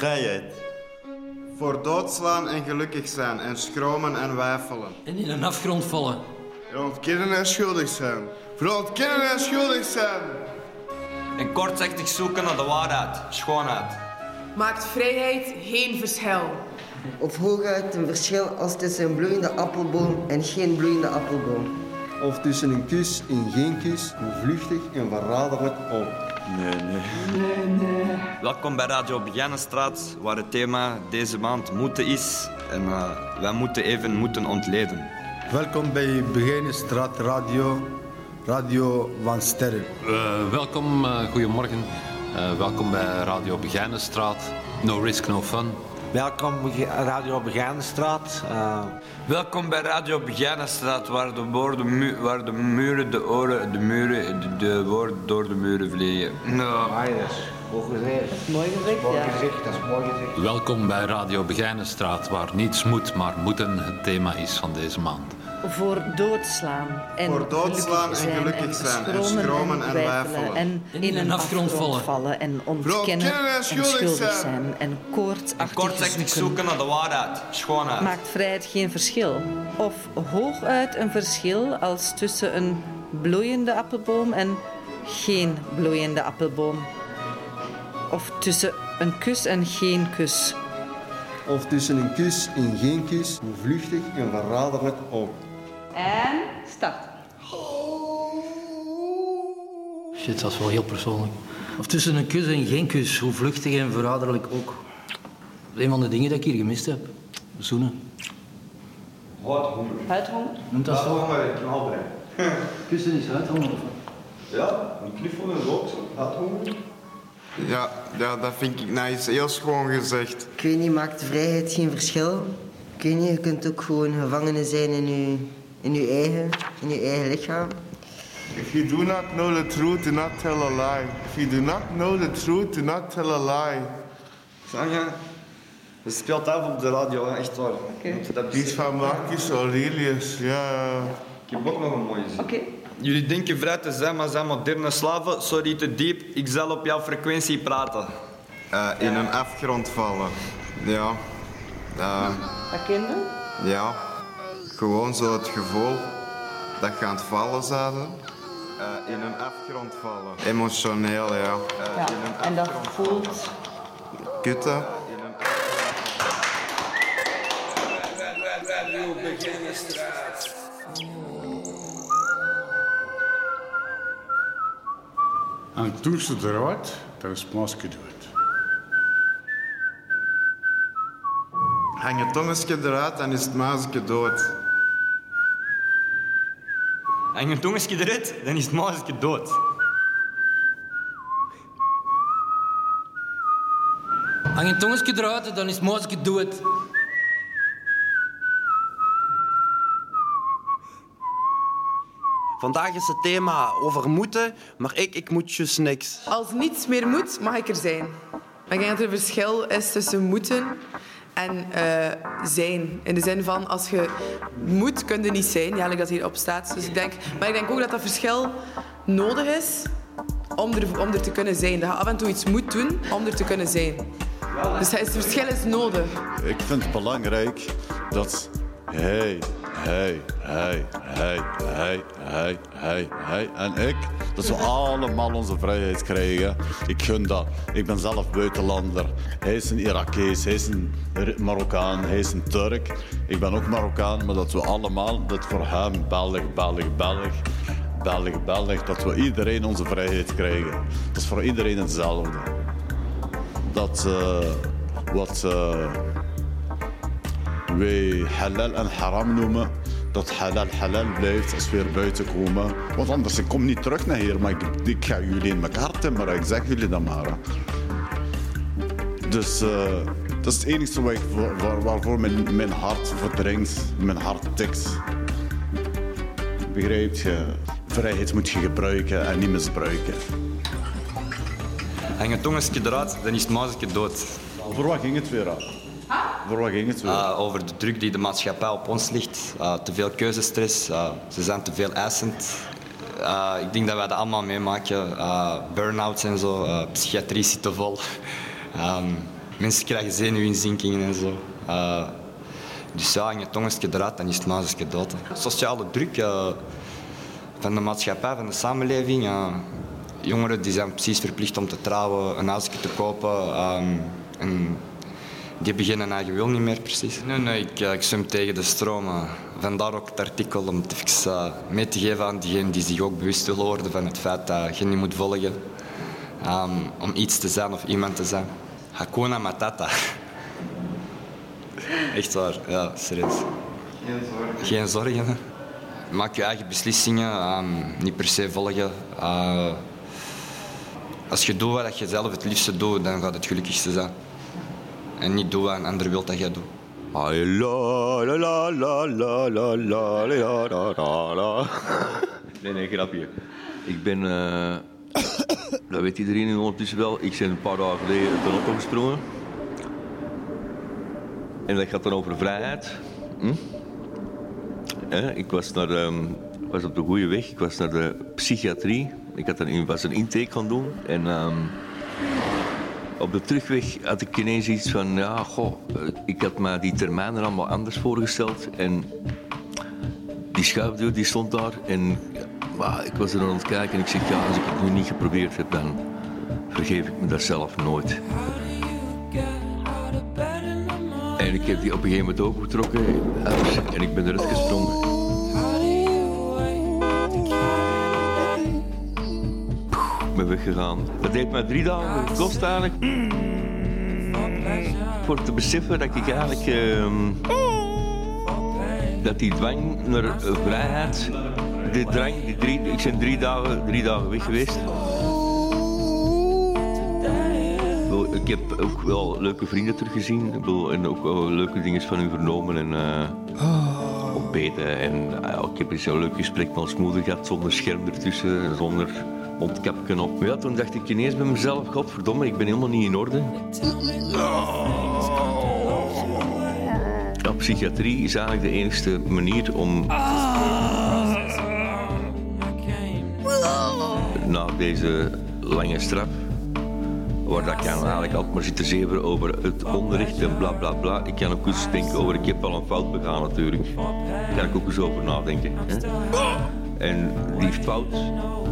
vrijheid. Voor doodslaan en gelukkig zijn en schromen en wijfelen. En in een afgrond vallen. En ontkennen en schuldig zijn. Voor ontkennen en schuldig zijn. En kortzichtig zoeken naar de waarheid, schoonheid. Maakt vrijheid geen verschil. Of hooguit een verschil als tussen een bloeiende appelboom en geen bloeiende appelboom. Of tussen een kus en geen kus, hoe vluchtig en verraderlijk ook. Nee, nee. Welkom bij Radio Begijnenstraat, waar het thema deze maand moeten is. En eh, wij moeten even moeten ontleden. Welkom bij Begijnenstraat Radio, Radio van Sterren. Uh, welkom, uh, goedemorgen. Uh, welkom bij Radio Begijnenstraat. No risk, no fun. Welkom Radio Begijnenstraat. Welkom bij Radio Begijnenstraat, waar de, woorden, waar de muren, de oren, de muren, de, de woorden door de muren vliegen. No. Ah, dat is mooi gezegd. Mooi gezegd, mooi ja. gezegd, dat is mooi gezegd. Welkom bij Radio Begijnenstraat, waar niets moet, maar moeten het thema is van deze maand. Voor doodslaan en Voor doodslaan en gelukkig zijn en schromen en wijfelen. En in een afgrond vallen en ontkennen en schuldig zijn en koortsachtig Kortzichtig zoeken naar de waarheid, schoonheid. Maakt vrijheid geen verschil. Of hooguit een verschil als tussen een bloeiende appelboom en geen bloeiende appelboom. Of tussen een kus en geen kus. Of tussen een kus en geen kus, hoe vluchtig en verraderlijk ook. En start. Shit, dat is wel heel persoonlijk. Of tussen een kus en geen kus, hoe vluchtig en verraderlijk ook. Dat is een van de dingen dat ik hier gemist heb. Zoenen. Huidhonger. Huidhonger? Noemt dat zo? Huidhonger, knalbrein. Kussen is huidhonger. Ja, een knuffel is ook zo. Huidhonger. Ja, ja, dat vind ik nou iets heel schoon gezegd. Ik weet niet, maakt vrijheid geen verschil? Ik weet niet, je kunt ook gewoon gevangene zijn in je, in je, eigen, in je eigen lichaam. If you do not know the truth, do not tell a lie. If you do not know the truth, do not tell a lie. Je? Dat speelt af op de radio, echt waar. Dat Die is van Marcus Aurelius, ja. Ik heb ook nog een mooie zin. Oké. Jullie denken vrij te zijn, maar zijn moderne slaven. Sorry te diep, ik zal op jouw frequentie praten. Eh, in een afgrond vallen. Ja. Eh, Dat kende? ja. Gewoon zo het gevoel dat je aan het vallen zouden. Eh, in een afgrond vallen. Emotioneel, ja. Eh, Ja. in een En dat afgrond voelt... Kutten. In een En toen ze eruit, dan is het masker dood. Hang je tongetje eruit en is het muisje dood. En je tongetje eruit, dan is het muisje dood. Hang je tongetje eruit, dan is het muisje dood. Vandaag is het thema over moeten, maar ik, ik moet dus niks. Als niets meer moet, mag ik er zijn. Maar ik denk dat er een verschil is tussen moeten en eh, zijn. In de zin van, als je moet, kun je niet zijn. Ja, dat hierop staat. Dus ik denk, maar ik denk ook dat dat verschil nodig is om er, om er te kunnen zijn. Dat je af en toe iets moet doen om er te kunnen zijn. Dus het verschil is nodig. Ik vind het belangrijk dat hij, hij, hij, hij, hij, hij, hij, hij en ik, dat we allemaal onze vrijheid krijgen. Ik gun dat. Ik ben zelf buitenlander. Hij is een Irakees, hij is een Marokkaan, hij is een Turk. Ik ben ook Marokkaan, maar dat we allemaal, dat voor hem, Belg, Belg, Belg, Belg, Belg, dat we iedereen onze vrijheid krijgen. Dat is voor iedereen hetzelfde. Dat uh, wat uh, wij halal en haram noemen, dat halal halal blijft als we er buiten komen. Want anders, ik kom niet terug naar hier, maar ik, ik ga jullie in elkaar timmeren. Ik zeg jullie dat maar. Dus uh, dat is het enige waar ik, waar, waarvoor mijn, mijn hart verdringt, mijn hart tikt. Begrijp je? Vrijheid moet je gebruiken en niet misbruiken. Hang je tongetje eruit, dan is het muisje dood. Voor wat ging het weer aan? Ging het? Uh, over de druk die de maatschappij op ons ligt. Uh, te veel keuzestress. Uh, ze zijn te veel eisend. ik denk dat wij dat allemaal meemaken. Burn-outs en zo. psychiatrie zit te vol. Um, mensen krijgen zenuwinzinkingen en zo. Eh, dus ja, je tongetje eruit, dan is het muisje dood. Sociale druk eh, van de maatschappij, van de samenleving. eh, jongeren die zijn precies verplicht om te trouwen, een huisje te kopen. ehm, die beginnen eigen wil niet meer precies. Nee, nee, ik, ik zwem tegen de stroom. eh. Vandaar ook het artikel om het even eh, mee te geven aan diegenen die zich ook bewust willen worden van het feit dat je niet moet volgen ehm, om iets te zijn of iemand te zijn. Hakuna Matata. Echt waar, ja, serieus. Geen zorgen. Geen zorgen. hè. Maak je eigen beslissingen, ehm, niet per se volgen. Eh, als je doet wat je zelf het liefste doet, dan gaat het gelukkigste zijn. En niet doen wat een ander wil dat jij doet. Nee, nee, grapje. Ik ben, uh, dat weet iedereen ondertussen wel, ik ben een paar dagen geleden in de auto gesprongen. En dat gaat dan over vrijheid. Hm? Eh, ik was, naar, was op de goede weg, ik was naar de psychiatrie. Ik had dan was een intake gaan doen en op de terugweg had ik ineens iets van, ja, goh, eh, ik had me die termijnen allemaal anders voorgesteld. En die schuifdeur die stond daar en ik was er aan het kijken en ik zeg, ja, als ik het nu niet geprobeerd heb, dan vergeef ik me dat zelf nooit. En ik heb die op een gegeven moment ook getrokken en ik ben eruit gesprongen. Weggegaan. Dat heeft mij drie dagen gekost eigenlijk. Voor te beseffen dat ik eigenlijk... ehm, dat die dwang naar vrijheid... Die drang, die drie, ik ben drie dagen, drie dagen weg geweest. Ik heb ook wel leuke vrienden teruggezien. En ook wel leuke dingen van hun vernomen. En, eh, ontbeten. En eh, ik heb eens een leuk gesprek met ons moeder gehad. Zonder scherm ertussen. Zonder mondkapje op. Maar toen dacht ik ineens bij mezelf. Godverdomme, ik ben helemaal niet in orde. Psychiatrie is eigenlijk de enige manier om na deze lange straf, waar dat ik kan eigenlijk altijd maar zitten zeveren over het onderricht en bla bla bla. Ik kan ook eens denken over, ik heb wel een fout begaan natuurlijk. Daar kan ik ook eens over nadenken. Hè? En die fout,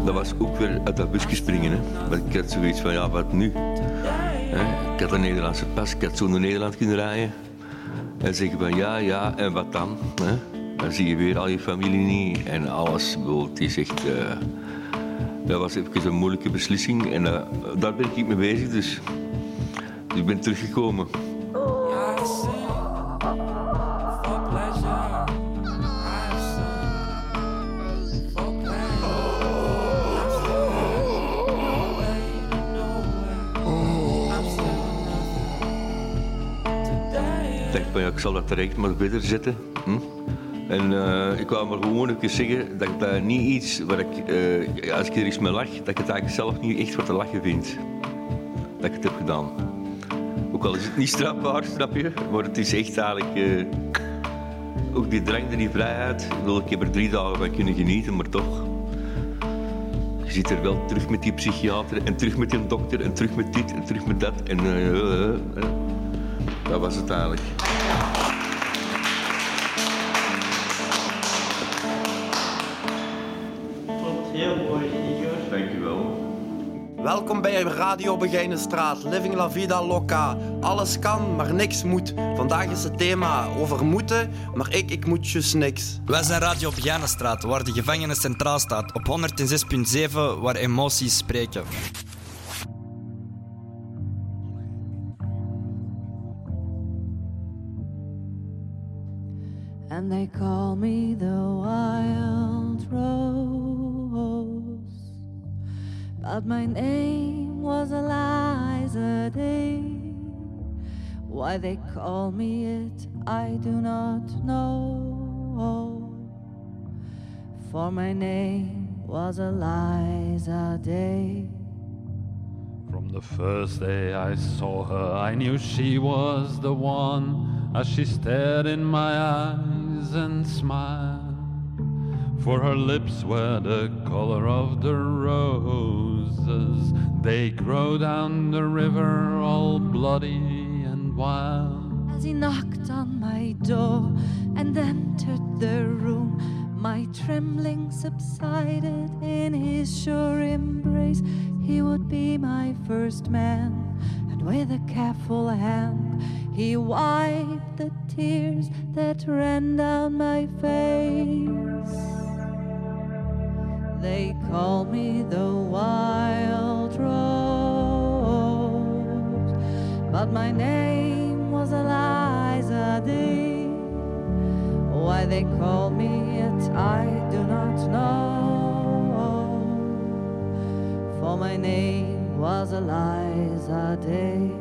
dat was ook weer uit dat busje springen. Hè? Want ik had zoiets van, ja, wat nu? Hè? Ik had een Nederlandse pas, ik had zo naar Nederland kunnen rijden. En zeggen van, ja, ja, en wat dan? Hè? Dan zie je weer al je familie niet en alles. Het is echt... eh, dat was even een moeilijke beslissing en eh, daar ben ik mee bezig, dus, dus ik ben teruggekomen. Ik zal dat direct maar verder zetten. Hm? En eh, ik wou maar gewoon even zeggen dat ik dat niet iets waar ik, eh, als ik er eens mee lach, dat ik het eigenlijk zelf niet echt wat te lachen vind. Dat ik het heb gedaan. Ook al is het niet strafbaar, snap je? Maar het is echt eigenlijk... eh, ook die drang naar die vrijheid. Bedoel, ik heb er drie dagen van kunnen genieten, maar toch... Je zit er wel terug met die psychiater en terug met die dokter en terug met dit en terug met dat. En dat was het eigenlijk. Welkom bij Radio Begijnenstraat, Living La Vida Loca. Alles kan, maar niks moet. Vandaag is het thema over moeten, maar ik, ik moet just niks. Wij zijn Radio Begijnenstraat, waar de gevangene centraal staat. Op 106.7, waar emoties spreken. and they call me the wild rose. But my name was Eliza Day. Why they call me it, I do not know. For my name was Eliza Day. From the first day I saw her, I knew she was the one as she stared in my eyes and smiled. For her lips were the color of the roses, they grow down the river all bloody and wild. as he knocked on my door and entered the room. My trembling subsided in his sure embrace. He would be my first man, and with a careful hand, he wiped the tears that ran down my face. They call me the wild rose, but my name was Eliza Day. Why they call me it, I do not know. For my name was Eliza Day.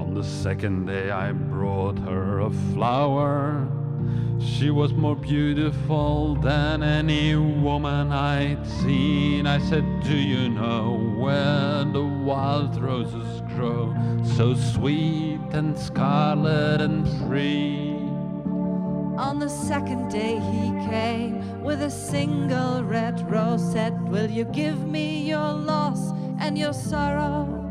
On the second day, I brought her a flower. She was more beautiful than any woman I'd seen. I said, Do you know where the wild roses grow? So sweet and scarlet and free. On the second day he came with a single red rose, said, Will you give me your loss and your sorrow?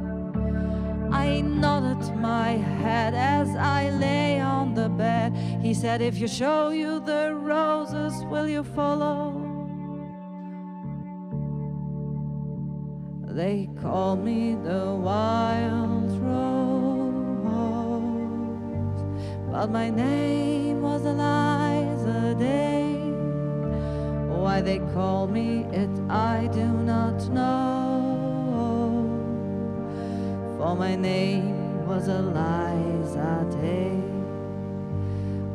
I nodded my head as I lay on the bed. He said, If you show you the roses, will you follow? They call me the wild rose, but my name was Eliza Day. Why they call me it, I do not know. For my name was Eliza Day.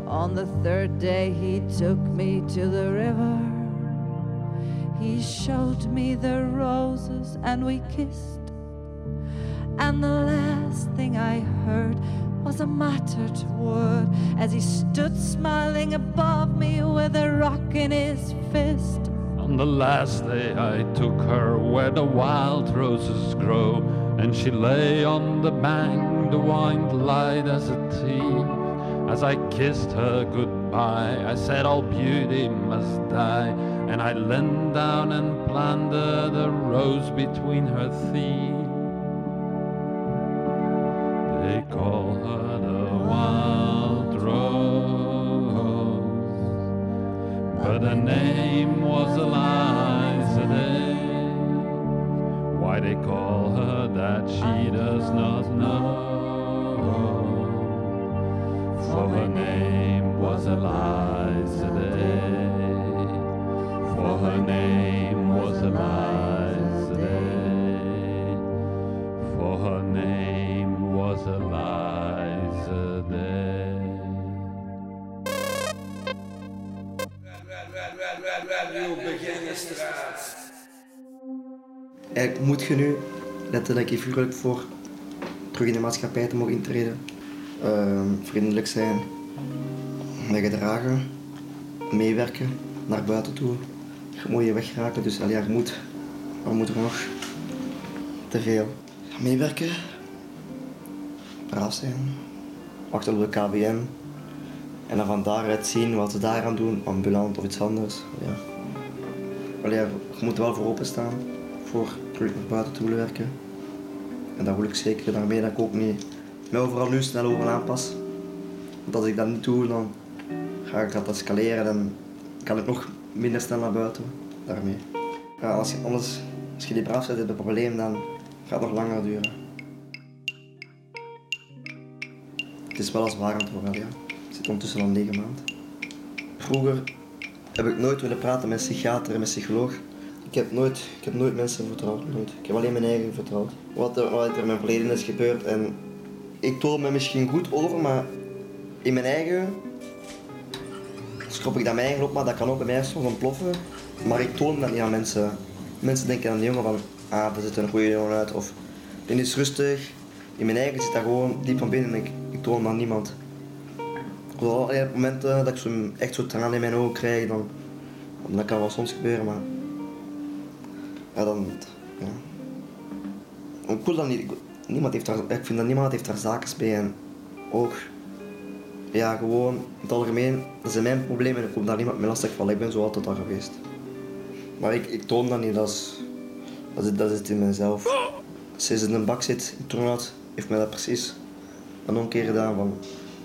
On the third day, he took me to the river. He showed me the roses and we kissed. And the last thing I heard was a muttered word as he stood smiling above me with a rock in his fist. On the last day, I took her where the wild roses grow, and she lay on the bank, the wine light as a tea. As I kissed her goodbye, I said all beauty must die, and I leaned down and planted a rose between her teeth. They call her the wild rose, but her name was Eliza Day. Why they call her that she does not know. For her name was Eliza Day. For her name was Eliza Day. For her name was Eliza Day. Eigenlijk eh, moet je nu letterlijk en figuurlijk voor terug in de maatschappij te mogen intreden. Ehm, vriendelijk zijn, me gedragen, meewerken naar buiten toe. Je moet je wegraken, dus allee, ja, je moet, er nog? Te veel. Meewerken, braaf zijn, wachten op de KBM en dan van daaruit zien wat ze daaraan doen, ambulant of iets anders. Ja. Allee, je moet er wel voor openstaan, voor terug naar buiten te willen werken. En dat wil ik zeker daarmee dat ik ook niet mij overal nu snel over aanpas. Want als ik dat niet doe, dan ga ik dat escaleren en kan ik nog minder snel naar buiten daarmee. Ja, als je, anders, als je die braaf zet, heb je een probleem, dan gaat het nog langer duren. Het is wel als warend worden, ja. Ik zit ondertussen al negen maanden. Vroeger heb ik nooit willen praten met psychiater en met psycholoog. Ik heb nooit, ik heb nooit mensen vertrouwd, nooit. Ik heb alleen mijn eigen vertrouwd. Wat er, wat mijn verleden is gebeurd en ik toon me misschien goed over, maar in mijn eigen schop ik dat mijn eigen op, maar dat kan ook bij mij soms ontploffen. Maar ik toon dat niet aan mensen. Mensen denken aan die jongen van, ah, er zit een goede jongen uit, of die is rustig. In mijn eigen zit dat gewoon diep van binnen en ik, ik toon dat aan niemand. Op momenten dat ik zo, echt zo tranen in mijn ogen krijg, dan, dat kan wel soms gebeuren, maar ja, dan, ja. Ik voel dat niet, niemand heeft daar, ik vind dat niemand heeft daar zaken bij en ook, ja, gewoon, in het algemeen, dat zijn mijn problemen en ik hoop daar niemand mee lastig vallen. Ik ben zo altijd al geweest. Maar ik, ik toon dat niet, dat is, dat dat in mezelf. Sinds in een bak zit, in Turnhout, heeft mij dat precies een keer gedaan. Van,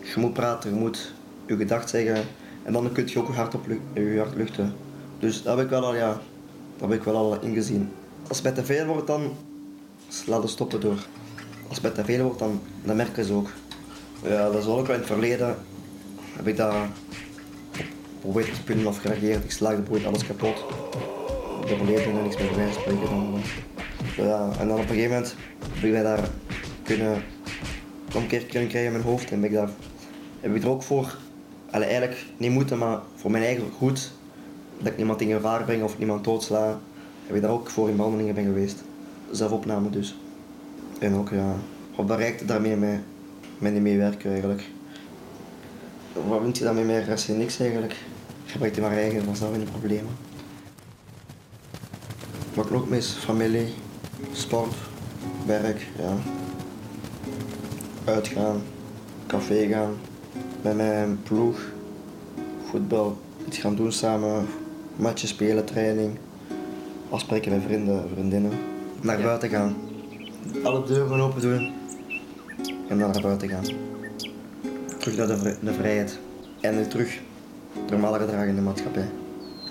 je moet praten, je moet je gedacht zeggen. En dan kun je ook je op, je hart luchten. Dus dat heb ik wel al, ja, dat heb ik wel al ingezien. Als het te veel wordt, dan laat het stoppen door. Als het te veel wordt, dan, dan merken ze ook. Ja, dat is ook wel in het verleden. Heb ik dat geprobeerd te spinnen of gereageerd. Ik slaagde bijvoorbeeld alles kapot. Ik heb en niks meer bij spreken. Dan, ja, en dan op een gegeven moment heb ik mij daar kunnen omkeer kunnen krijgen in mijn hoofd. En ik daar, heb ik er ook voor, eigenlijk niet moeten, maar voor mijn eigen goed, dat ik niemand in gevaar breng of niemand doodsla, heb ik daar ook voor in behandelingen ben geweest. Zelfopname dus. En ook ja, wat bereikte daarmee mee, met niet meewerken eigenlijk. Wat wint je daarmee meer als je niks eigenlijk? Gebruik je maar eigen, was dat weer een probleem. Wat ik ook mis, familie, sport, werk, ja. Uitgaan, café gaan, met mijn ploeg, voetbal, iets gaan doen samen, matchen spelen, training, afspreken met vrienden, vriendinnen, naar buiten gaan. Alle deuren open doen en dan naar buiten gaan. Terug naar de, vri- de vrijheid en weer terug normaal gedragen in de maatschappij.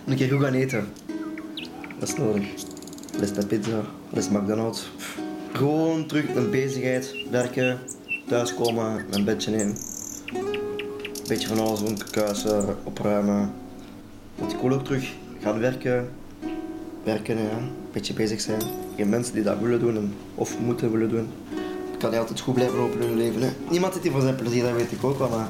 Een keer goed gaan eten, dat is nodig. Is het pizza, het McDonald's. Pff. Gewoon terug een bezigheid, werken, thuiskomen, een bedje in. Beetje van alles doen, kuisen, opruimen. Het is cool ook terug gaan werken. Werken, ja. Een beetje bezig zijn. Geen mensen die dat willen doen en- of moeten willen doen. Het kan niet altijd goed blijven lopen in hun leven. Hè. Niemand zit hier voor zijn plezier, dat weet ik ook wel. Maar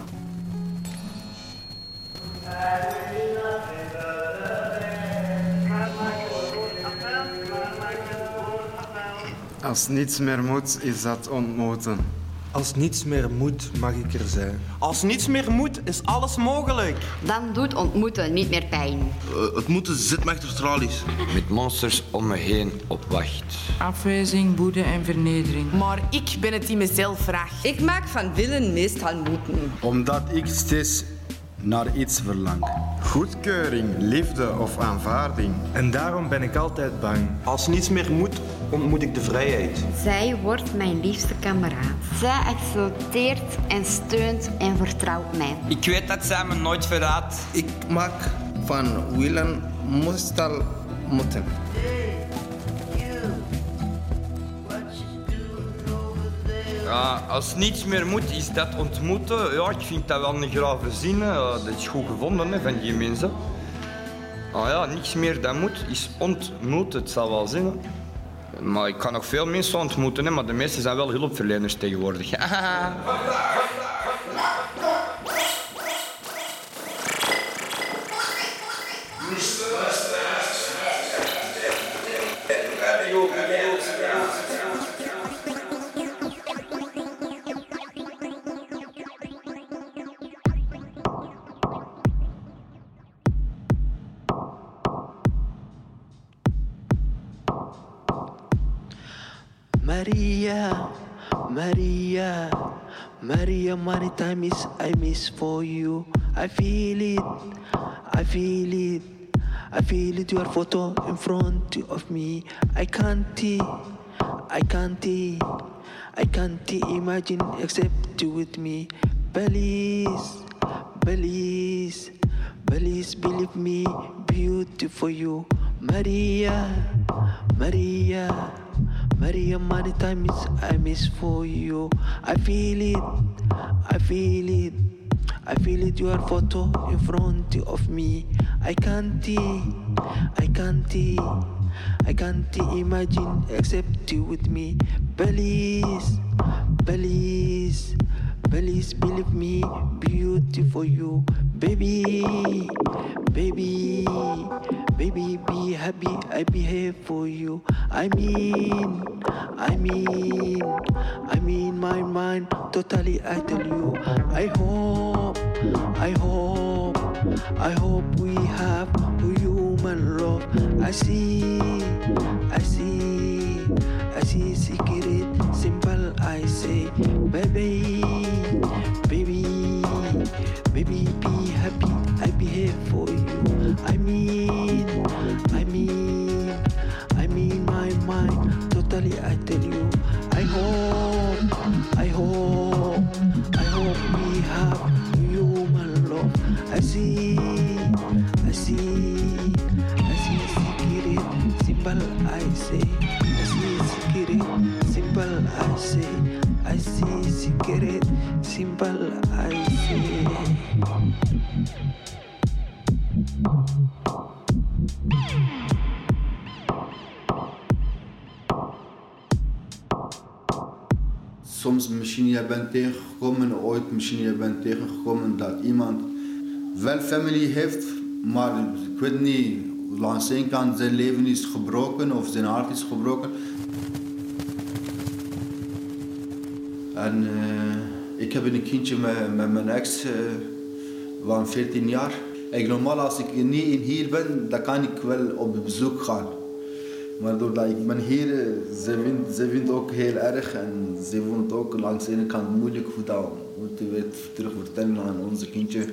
Als niets meer moet, is dat ontmoeten. Als niets meer moet, mag ik er zijn. Als niets meer moet, is alles mogelijk. Dan doet ontmoeten niet meer pijn. Eh, het moeten zit me achter tralies. Met monsters om me heen op wacht. Afwijzing, boete en vernedering. Maar ik ben het die mezelf vraagt. Ik maak van willen meestal moeten. Omdat ik steeds naar iets verlang. Goedkeuring, liefde of aanvaarding. En daarom ben ik altijd bang. Als niets meer moet, ontmoet ik de vrijheid. Zij wordt mijn liefste kameraad. Zij accepteert en steunt en vertrouwt mij. Ik weet dat zij me nooit verraadt. Ik maak van willen meestal moeten. Ja, als niets meer moet, is dat ontmoeten. Ja, ik vind dat wel een grave zin. Ja, dat is goed gevonden hè, van die mensen. Ah ja, niks meer dat moet, is ontmoeten. Het zal wel zijn. hè. Maar ik kan nog veel mensen ontmoeten, hè, maar de meeste zijn wel hulpverleners tegenwoordig. Maria, Maria, Maria, many times I miss for you. I feel it, I feel it, I feel it. Your photo in front of me. I can't, I can't, I can't imagine except you with me. Please, please, please believe me, beautiful you, Maria, Maria. Maria, many times I miss for you. I feel it, I feel it, I feel it. Your photo in front of me. I can't, I can't, I can't imagine except you with me. Please, please, please believe me, beautiful you, baby, baby, baby. Be happy, I behave for you. I mean, I mean, I mean my mind totally. I tell you, I hope, I hope, I hope we have human love. I see, I see, I see secret, simple. I say, baby, baby, je bent tegengekomen dat iemand wel familie heeft, maar ik weet niet, langs één kant zijn leven is gebroken of zijn hart is gebroken. En eh, ik heb een kindje met, met mijn ex eh, van 14 jaar. Ik, normaal als ik niet in hier ben, dan kan ik wel op bezoek gaan. Maar doordat ik ben hier, ze vindt, ze vindt ook heel erg en ze vond ook langs de ene kant moeilijk hoe dat moeten we het terug vertellen aan onze kindje.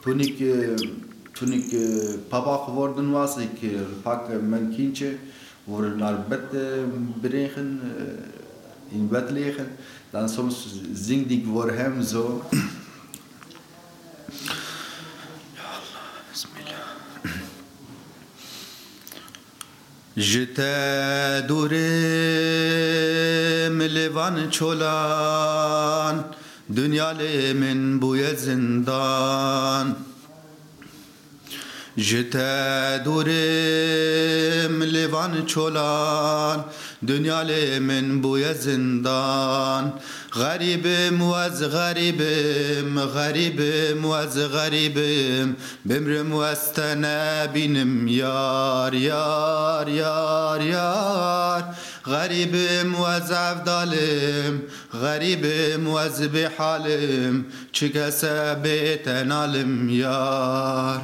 Toen ik, eh, toen ik eh, papa geworden was, ik eh, pak mijn kindje voor naar bed brengen, in bed liggen. Dan soms zing ik voor hem zo. Jite durim levan çolan Dünyalemin bu yezindan. Jite durim levan çolan Dünyalemin bu yezindan. غريبم واز غريبم غريبم واز غريبم. بمرم واستنا بينم يار يار يار يار. غريبم واز عفدالم غريبم واز بحالم. چكسا بيتنالم يار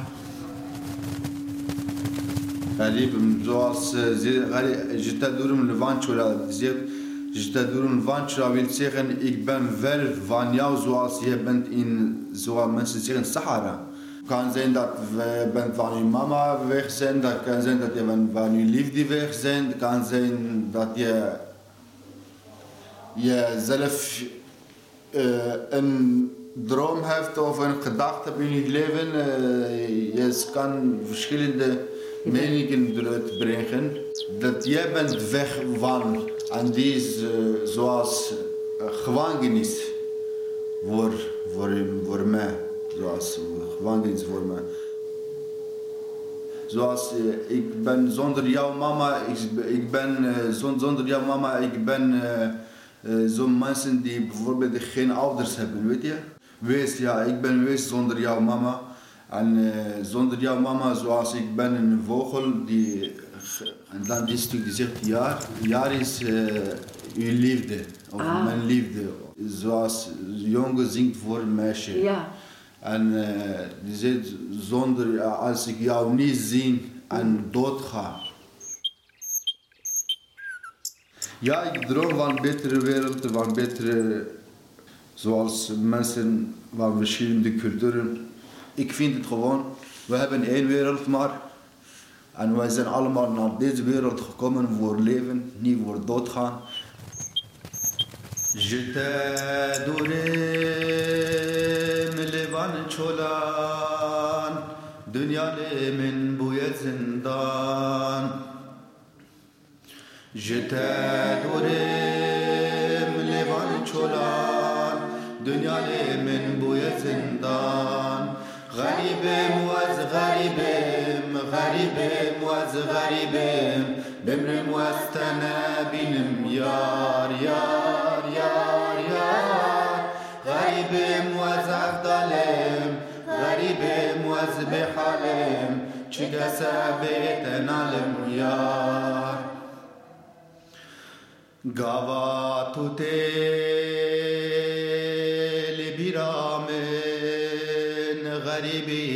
غريبم زوال زي غريب جتا دورم لفان زيب Je te van çavil zeggen: ik ben ver jou zoals je bent in zoals mensen zeggen, sahara. Kan zijn dat je bent van je mama weg zijn, dat kan zijn dat je van je liefde weg zijn, Het kan zijn dat je jezelf eh, een droom hebt of een gedachte hebt in je leven. Eh, je kan verschillende meningen eruit brengen. Dat jij bent weg van en die is zoals uh, gevangenis voor, voor, voor mij. Zoals gevangenis voor mij. Zoals uh, ik ben zonder jouw mama, ik, ik ben zonder jouw mama, ik ben zo'n mensen die bijvoorbeeld geen ouders hebben, weet je? Wees, ja, ik ben wees zonder jouw mama. En zonder jouw mama, zoals ik ben een vogel, die, en dan stuk die zegt ja, ja is uh, uw liefde, of Ah. mijn liefde. Zoals een jongen zingt voor een meisje. Ja. En uh, die zegt, zonder, ja, als ik jou niet zie en dood ga. Ja, ik droom van een betere wereld, van betere, zoals mensen van verschillende culturen. Ik vind het gewoon, we hebben één wereld maar. En wij zijn allemaal naar deze wereld gekomen voor leven, niet voor doodgaan. جته دورم لیوان چولان دنیا لی من بوی زندان جته دورم لیوان چولان دنیا لی من بوی زندان غریبم و از غریبم غریبم و از غریبم بمرم و از تنبینم. یار یار یار یار. غریبم و از افضلم غریبم و از بحالم. چه کسا بیتنالم یار. گاوا تو غریبی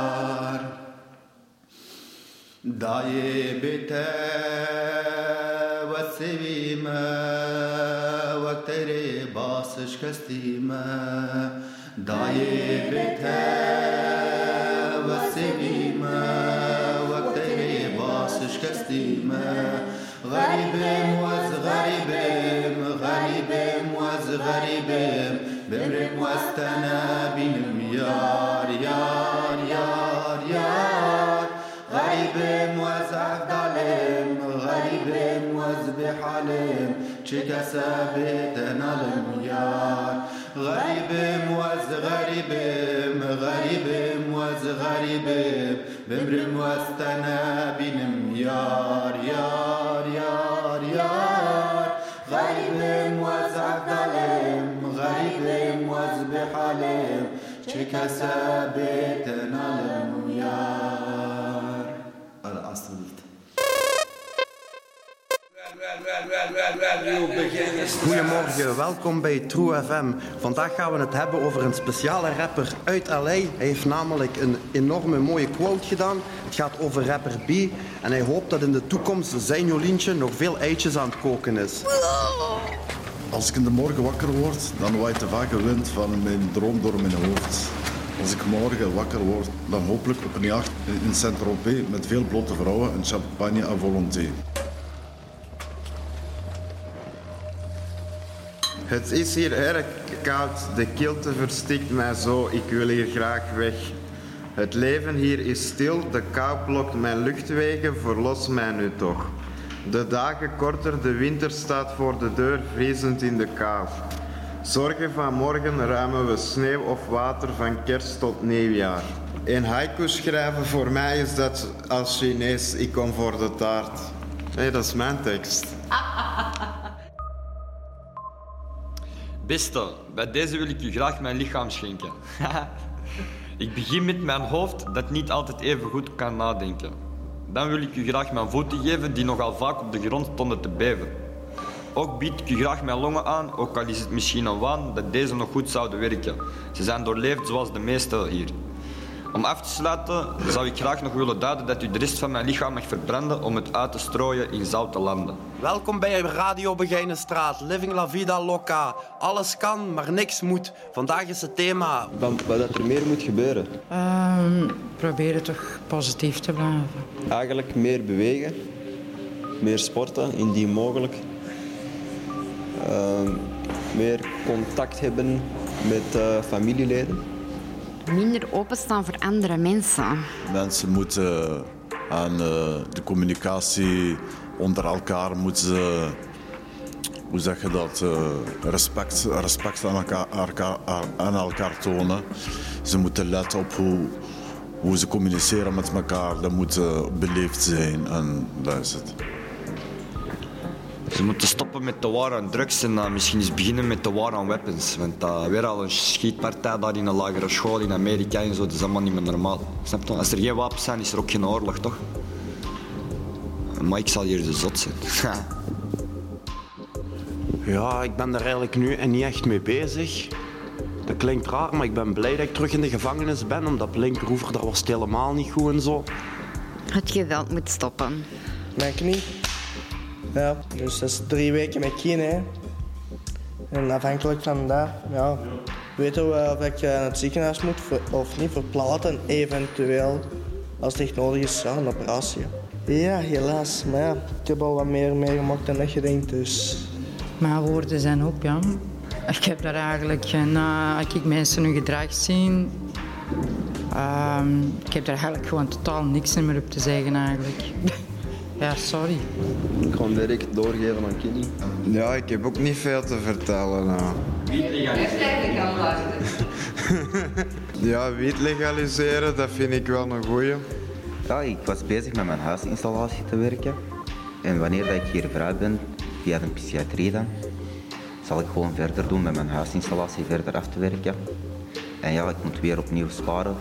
دعي بتا وسبي ما وقتري باسش كستي ما دعي بتا وسبي ما وقتري باسش كستي ما غريبم وز غريبم غريبم وز غريبم بمرم وستنا شكا ثابت الميار غريب واز غريب غريب واز غريب بمر موز تنابين ميار يار يار يار غريب واز عبدالم غريب واز بحالم شكا ثابت الميار Goedemorgen, welkom bij True FM. Vandaag gaan we het hebben over een speciale rapper uit LA. Hij heeft namelijk een enorme mooie quote gedaan. Het gaat over rapper B. En hij hoopt dat in de toekomst zijn Jolientje nog veel eitjes aan het koken is. Als ik in de morgen wakker word, dan waait de vage wind van mijn droom door mijn hoofd. Als ik morgen wakker word, dan hopelijk op een jacht in Saint-Tropez met veel blote vrouwen en champagne à volonté. Het is hier erg koud, de kilte verstikt mij zo, ik wil hier graag weg. Het leven hier is stil, de kou blokt mijn luchtwegen, verlos mij nu toch. De dagen korter, de winter staat voor de deur, vriezend in de kou. Zorgen van morgen ruimen we sneeuw of water van kerst tot nieuwjaar. Een haiku schrijven voor mij is dat als Chinees, ik kom voor de taart. Hé, dat is mijn tekst. Beste, bij deze wil ik u graag mijn lichaam schenken. ik begin met mijn hoofd dat niet altijd even goed kan nadenken. Dan wil ik u graag mijn voeten geven die nogal vaak op de grond stonden te beven. Ook bied ik u graag mijn longen aan, ook al is het misschien een waan dat deze nog goed zouden werken. Ze zijn doorleefd zoals de meeste hier. Om af te sluiten zou ik graag nog willen duiden dat u de rest van mijn lichaam mag verbranden om het uit te strooien in zoute landen. Welkom bij Radio Begijnenstraat, Living La Vida Loca. Alles kan, maar niks moet. Vandaag is het thema. Wat, wat dat er meer moet gebeuren. Ehm, proberen toch positief te blijven. Eigenlijk meer bewegen, meer sporten, indien mogelijk. Ehm, meer contact hebben met eh, familieleden. Minder openstaan voor andere mensen. Mensen moeten aan eh, de communicatie onder elkaar moeten ze, hoe zeg je dat, eh, respect, respect aan, elkaar, aan elkaar tonen. Ze moeten letten op hoe, hoe ze communiceren met elkaar. Dat moet eh, beleefd zijn en dat is het. Ze moeten stoppen met de war aan drugs en dan misschien eens beginnen met de war aan weapons. Want dat weer al een schietpartij daar in een lagere school in Amerika en zo, dat is allemaal niet meer normaal. Snap je? Als er geen wapens zijn, is er ook geen oorlog, toch? Maar ik zal hier de zot zijn. Ja, ik ben daar eigenlijk nu niet echt mee bezig. Dat klinkt raar, maar ik ben blij dat ik terug in de gevangenis ben. Omdat Linkeroever, dat was het helemaal niet goed en zo. Het geweld moet stoppen. Mijn knie. Ja, dus dat is drie weken met. Hè. En afhankelijk van dat, ja, weten we of ik eh, naar het ziekenhuis moet of niet verplaatsen, eventueel. Als het echt nodig is, ja, een operatie. Ja, helaas. Maar ja, ik heb al wat meer meegemaakt dan dat je denkt, dus... Mijn woorden zijn op, ja. Ik heb daar eigenlijk, eh, na als ik mensen hun gedrag zie, ehm, ik heb daar eigenlijk gewoon totaal niks meer op te zeggen eigenlijk. Ja, sorry. Ik ga hem direct doorgeven aan Kenny. Ja, ik heb ook niet veel te vertellen. nou. Ja, wiet legaliseren, dat vind ik wel een goeie. Ja, ik was bezig met mijn huisinstallatie te werken. En wanneer dat ik hier vrij ben, via de psychiatrie dan, zal ik gewoon verder doen met mijn huisinstallatie verder af te werken. En ja, ik moet weer opnieuw sparen,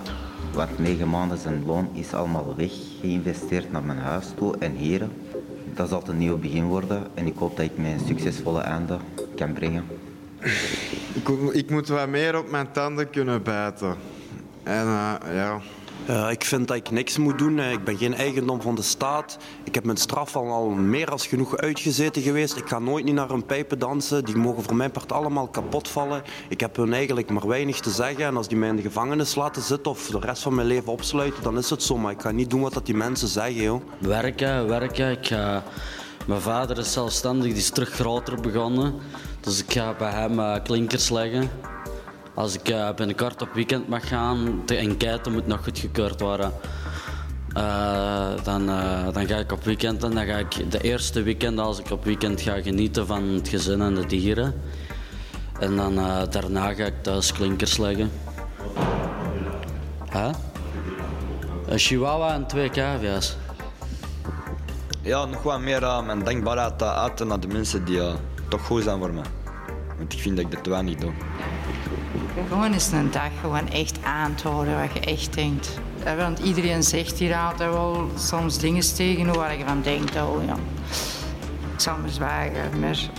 want negen maanden zijn loon is allemaal weg geïnvesteerd naar mijn huis toe en hier. Dat zal een nieuw begin worden en ik hoop dat ik mijn succesvolle einde kan brengen. Ik, ik moet wat meer op mijn tanden kunnen bijten. En eh, ja... Eh, ik vind dat ik niks moet doen. Ik ben geen eigendom van de staat. Ik heb mijn straf al, meer dan genoeg uitgezeten geweest. Ik ga nooit niet naar hun pijpen dansen. Die mogen voor mijn part allemaal kapot vallen. Ik heb hun eigenlijk maar weinig te zeggen. En als die mij in de gevangenis laten zitten of de rest van mijn leven opsluiten, dan is het zo. Maar ik ga niet doen wat die mensen zeggen, joh. Werken, werken. Ik ga... Mijn vader is zelfstandig, die is terug groter begonnen. Dus ik ga bij hem eh, klinkers leggen. Als ik eh, binnenkort op weekend mag gaan, de enquête moet nog goedgekeurd worden. Eh, dan, eh, dan ga ik op weekend en dan ga ik de eerste weekend als ik op weekend ga genieten van het gezin en de dieren. En dan daarna ga ik thuis klinkers leggen. Huh? Een chihuahua en twee cavia's. Ja, nog wat meer mijn dankbaarheid uh, uiten naar de mensen die toch goed zijn voor mij. Want ik vind dat ik dat wel niet doe. Gewoon eens een dag gewoon echt aan te horen wat je echt denkt. Eh, Want iedereen zegt hier altijd wel soms dingen tegen waar je van denkt, oh ja. Ik zal maar zwagen, maar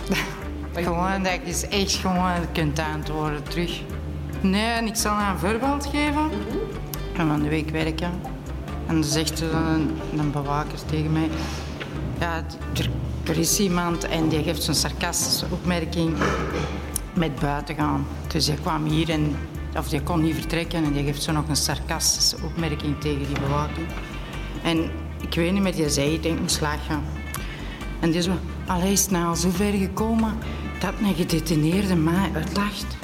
gewoon dat je eens echt gewoon kunt antwoorden terug. Nee, en ik zal een voorbeeld geven. Ik ga van de week werken. En dan zegt er een, een bewaker tegen mij... Ja, er is iemand en die geeft zo'n sarcastische opmerking met buiten gaan. Dus hij kwam hier en of die kon niet vertrekken en die geeft zo nog een sarcastische opmerking tegen die bewaking. En ik weet niet meer, die zei, ik denk, moest lachen. En die allee, is het nou al zo ver gekomen dat een gedetineerde mij uitlacht?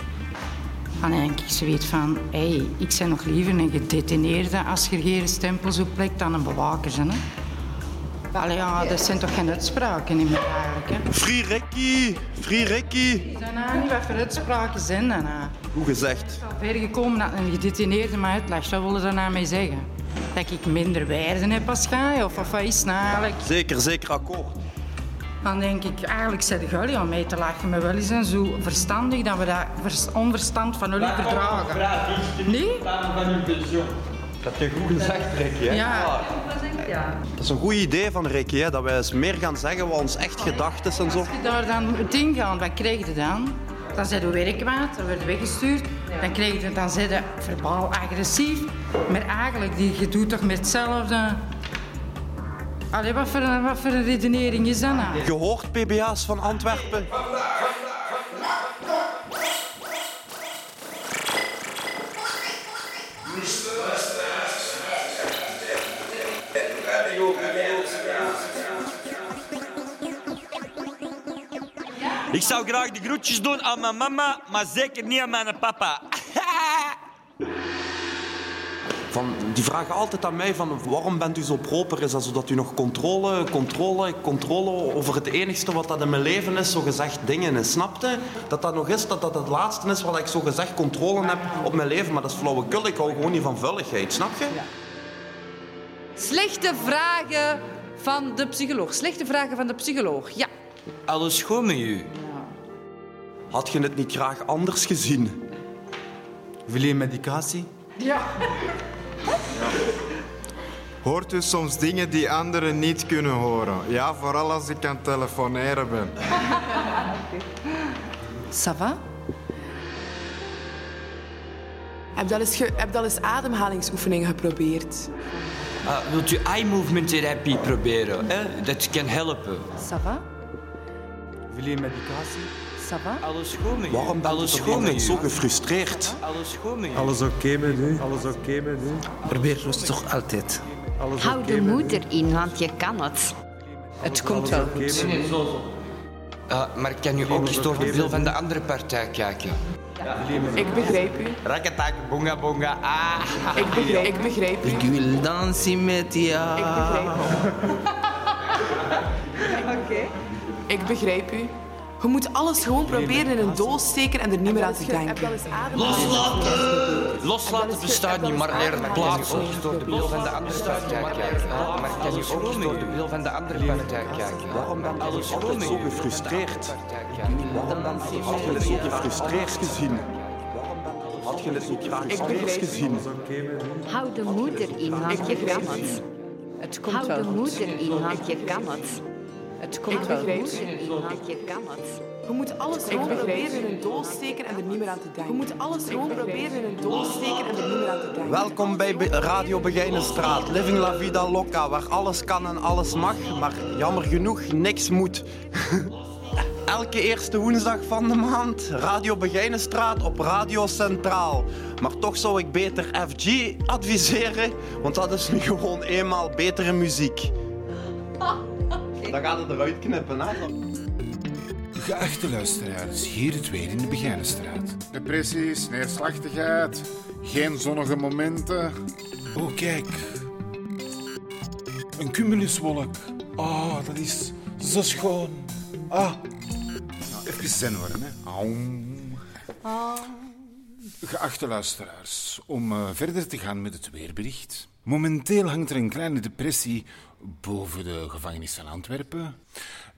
En denk ik zoiets van, hey, ik ben nog liever een gedetineerde als je geen stempels op plekt dan een bewaker. Hè? Allee, ja, dat zijn toch geen uitspraken niet meer eigenlijk. Hè? Ricky! Free Ricky! Daarna niet wat voor uitspraken zijn daarna. Hoe gezegd. Het is al ver gekomen dat een gedetineerde mij uitlacht. Wat willen ze daarna mee zeggen? Dat ik minder waarde heb als jij? Of, of wat is nou eigenlijk? Zeker, zeker akkoord. Dan denk ik, eigenlijk zijn de jullie om mee te lachen. Maar wel eens zijn zo verstandig dat we dat vers- onverstand van jullie verdragen. Nee? Dat heb je goed gezegd, Ricky. Hè? Ja. Dat is een goed idee van Ricky, hè? dat wij eens meer gaan zeggen wat ons echt gedacht is en zo. Als je daar dan het ingaan, wat krijg je dan? Dan zijn je weer kwaad, dan word je weggestuurd. Dan, krijg je, dan zijn je verbaal agressief. Maar eigenlijk, die, je doet toch met hetzelfde... Allee, wat voor, een- wat voor een redenering is dat nou? Je hoort PBA's van Antwerpen. Ik zou graag de groetjes doen aan mijn mama, maar zeker niet aan mijn papa. Van, die vragen altijd aan mij van waarom bent u zo proper? Is dat zodat u nog controle, controle, controle over het enigste wat dat in mijn leven is, zo gezegd dingen is. Snapte? Dat dat nog is, dat dat het laatste is waar ik zo gezegd controle heb op mijn leven. Maar dat is flauwekul, ik hou gewoon niet van vulligheid, snap je? Slechte vragen van de psycholoog. Slechte vragen van de psycholoog, ja. Alles goed met u? Had je het niet graag anders gezien? Wil je medicatie? Ja. Hoort u soms dingen die anderen niet kunnen horen? Ja, vooral als ik aan het telefoneren ben. Ça va? Heb je al eens, ge- heb je al eens ademhalingsoefeningen geprobeerd? Ah, wilt u eye movement therapie proberen? Hè? Dat kan helpen. Ça va? Wil je medicatie? Ça va? Alles goed met? Waarom ben Alles je goed toch met altijd u? zo gefrustreerd? Alles goed met? Alles oké met u? Alles oké met u? Probeer rustig altijd. Alles Hou oké de met u? moed erin, want je kan het. Het komt wel goed. Ah, maar kan u ook eens door de bril van de andere partij kijken? Ik begrijp u. Rakatak, bonga bonga, ah. Ik begrijp, ik begrijp u. Ik wil dansen met jou. Ik begrijp u. Ik begrijp u. Je moet alles gewoon proberen in een doos steken en er niet meer aan te denken. Loslaten! Loslaten bestaat niet, maar leren plaatsen. Ook eens door de bril van de andere partij kijken. Maar kan u ook door de bril van de andere partij kijken? Waarom ben je altijd zo gefrustreerd? Waarom ben je had je het zo gefrustreerd gezien? Had je het niet graag begrijp. gezien? Hou de moed erin, want je kan het. Hou de goed. moed erin, want je kan het. Het komt wel goed. het. Je kan het. Je moet alles gewoon proberen in een doos steken en er niet meer aan te denken. Je moet alles gewoon proberen in een doos steken en er niet meer aan te denken. Welkom bij Be- Radio Begijnenstraat, Living La Vida Loca, waar alles kan en alles mag, maar jammer genoeg niks moet. Elke eerste woensdag van de maand, Radio Begijnenstraat op Radio Centraal. Maar toch zou ik beter FG adviseren, want dat is nu gewoon eenmaal betere muziek. Dan gaat het eruit knippen, hè? Geachte luisteraars, hier het weer in de Begijnenstraat. Depressies, neerslachtigheid, geen zonnige momenten. Oh, kijk. Een cumuluswolk. Ah, dat is zo schoon. Ah. Nou, even zen worden, hè. Aum. Geachte luisteraars, om eh, verder te gaan met het weerbericht. Momenteel hangt er een kleine depressie boven de gevangenis in Antwerpen.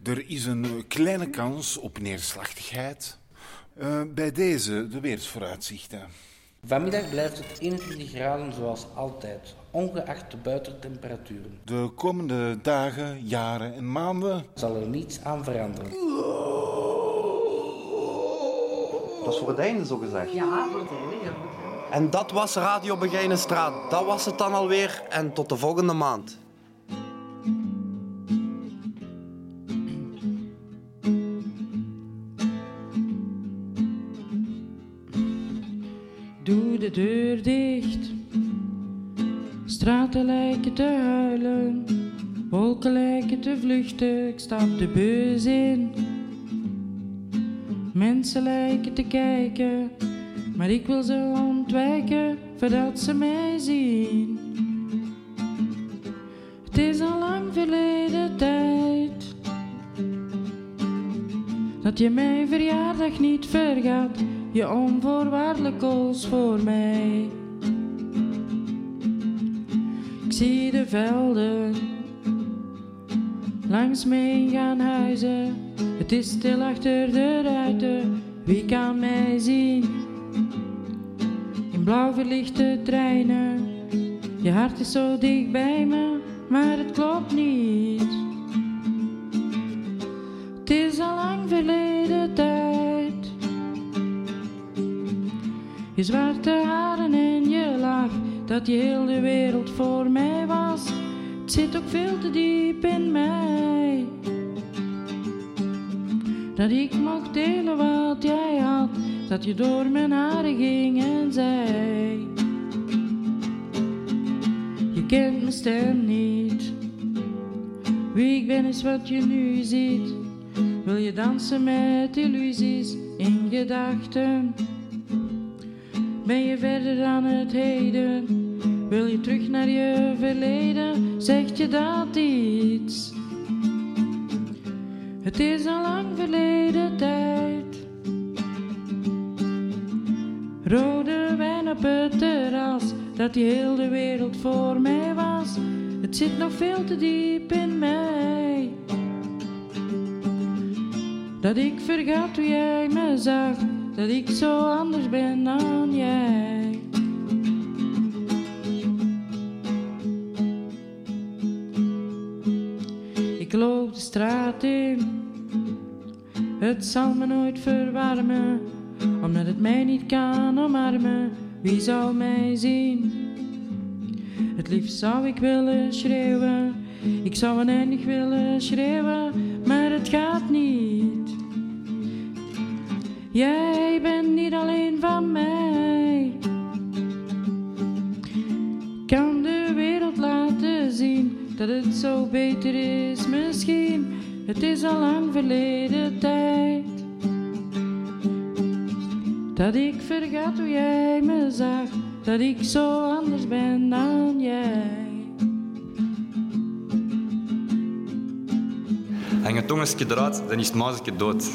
Er is een kleine kans op neerslachtigheid. Eh, bij deze de weersvooruitzichten. Vanmiddag blijft het 21 graden zoals altijd, ongeacht de buitentemperaturen. De komende dagen, jaren en maanden Zal er niets aan veranderen. Dat is voor het einde zo gezegd. Ja, voor het einde. En dat was Radio Begijnenstraat. Dat was het dan alweer en tot de volgende maand. Doe de deur dicht. Straten lijken te huilen. Wolken lijken te vluchten. Ik stap de bus in. Mensen lijken te kijken. Maar ik wil ze ontwijken voordat ze mij zien. Het is al lang verleden tijd. Dat je mijn verjaardag niet vergaat, je onvoorwaardelijk koos voor mij. Ik zie de velden langs me gaan huizen. Het is stil achter de ruiten, wie kan mij zien? Blauw verlichte treinen, je hart is zo dicht bij me, maar het klopt niet. Het is al lang verleden tijd. Je zwarte haren en je lach, dat je heel de wereld voor mij was. Het zit ook veel te diep in mij. Dat ik mocht delen wat jij had, dat je door mijn haren ging en zei. Je kent mijn stem niet. Wie ik ben is wat je nu ziet. Wil je dansen met illusies in gedachten? Ben je verder dan het heden? Wil je terug naar je verleden? Zegt je dat iets? Het is al lang verleden tijd. Rode wijn op het terras, dat die heel de wereld voor mij was. Het zit nog veel te diep in mij. Dat ik vergat hoe jij me zag, dat ik zo anders ben dan jij. Ik loop de straat in, het zal me nooit verwarmen, omdat het mij niet kan omarmen. Wie zou mij zien? Het liefst zou ik willen schreeuwen, ik zou oneindig willen schreeuwen, maar het gaat niet. Jij bent niet alleen van mij. Kan de wereld laten zien dat het zo beter is misschien. Het is al lang verleden tijd. Dat ik vergat hoe jij me zag, dat ik zo anders ben dan jij. Hang het tongetje eruit, dan is het muisje dood.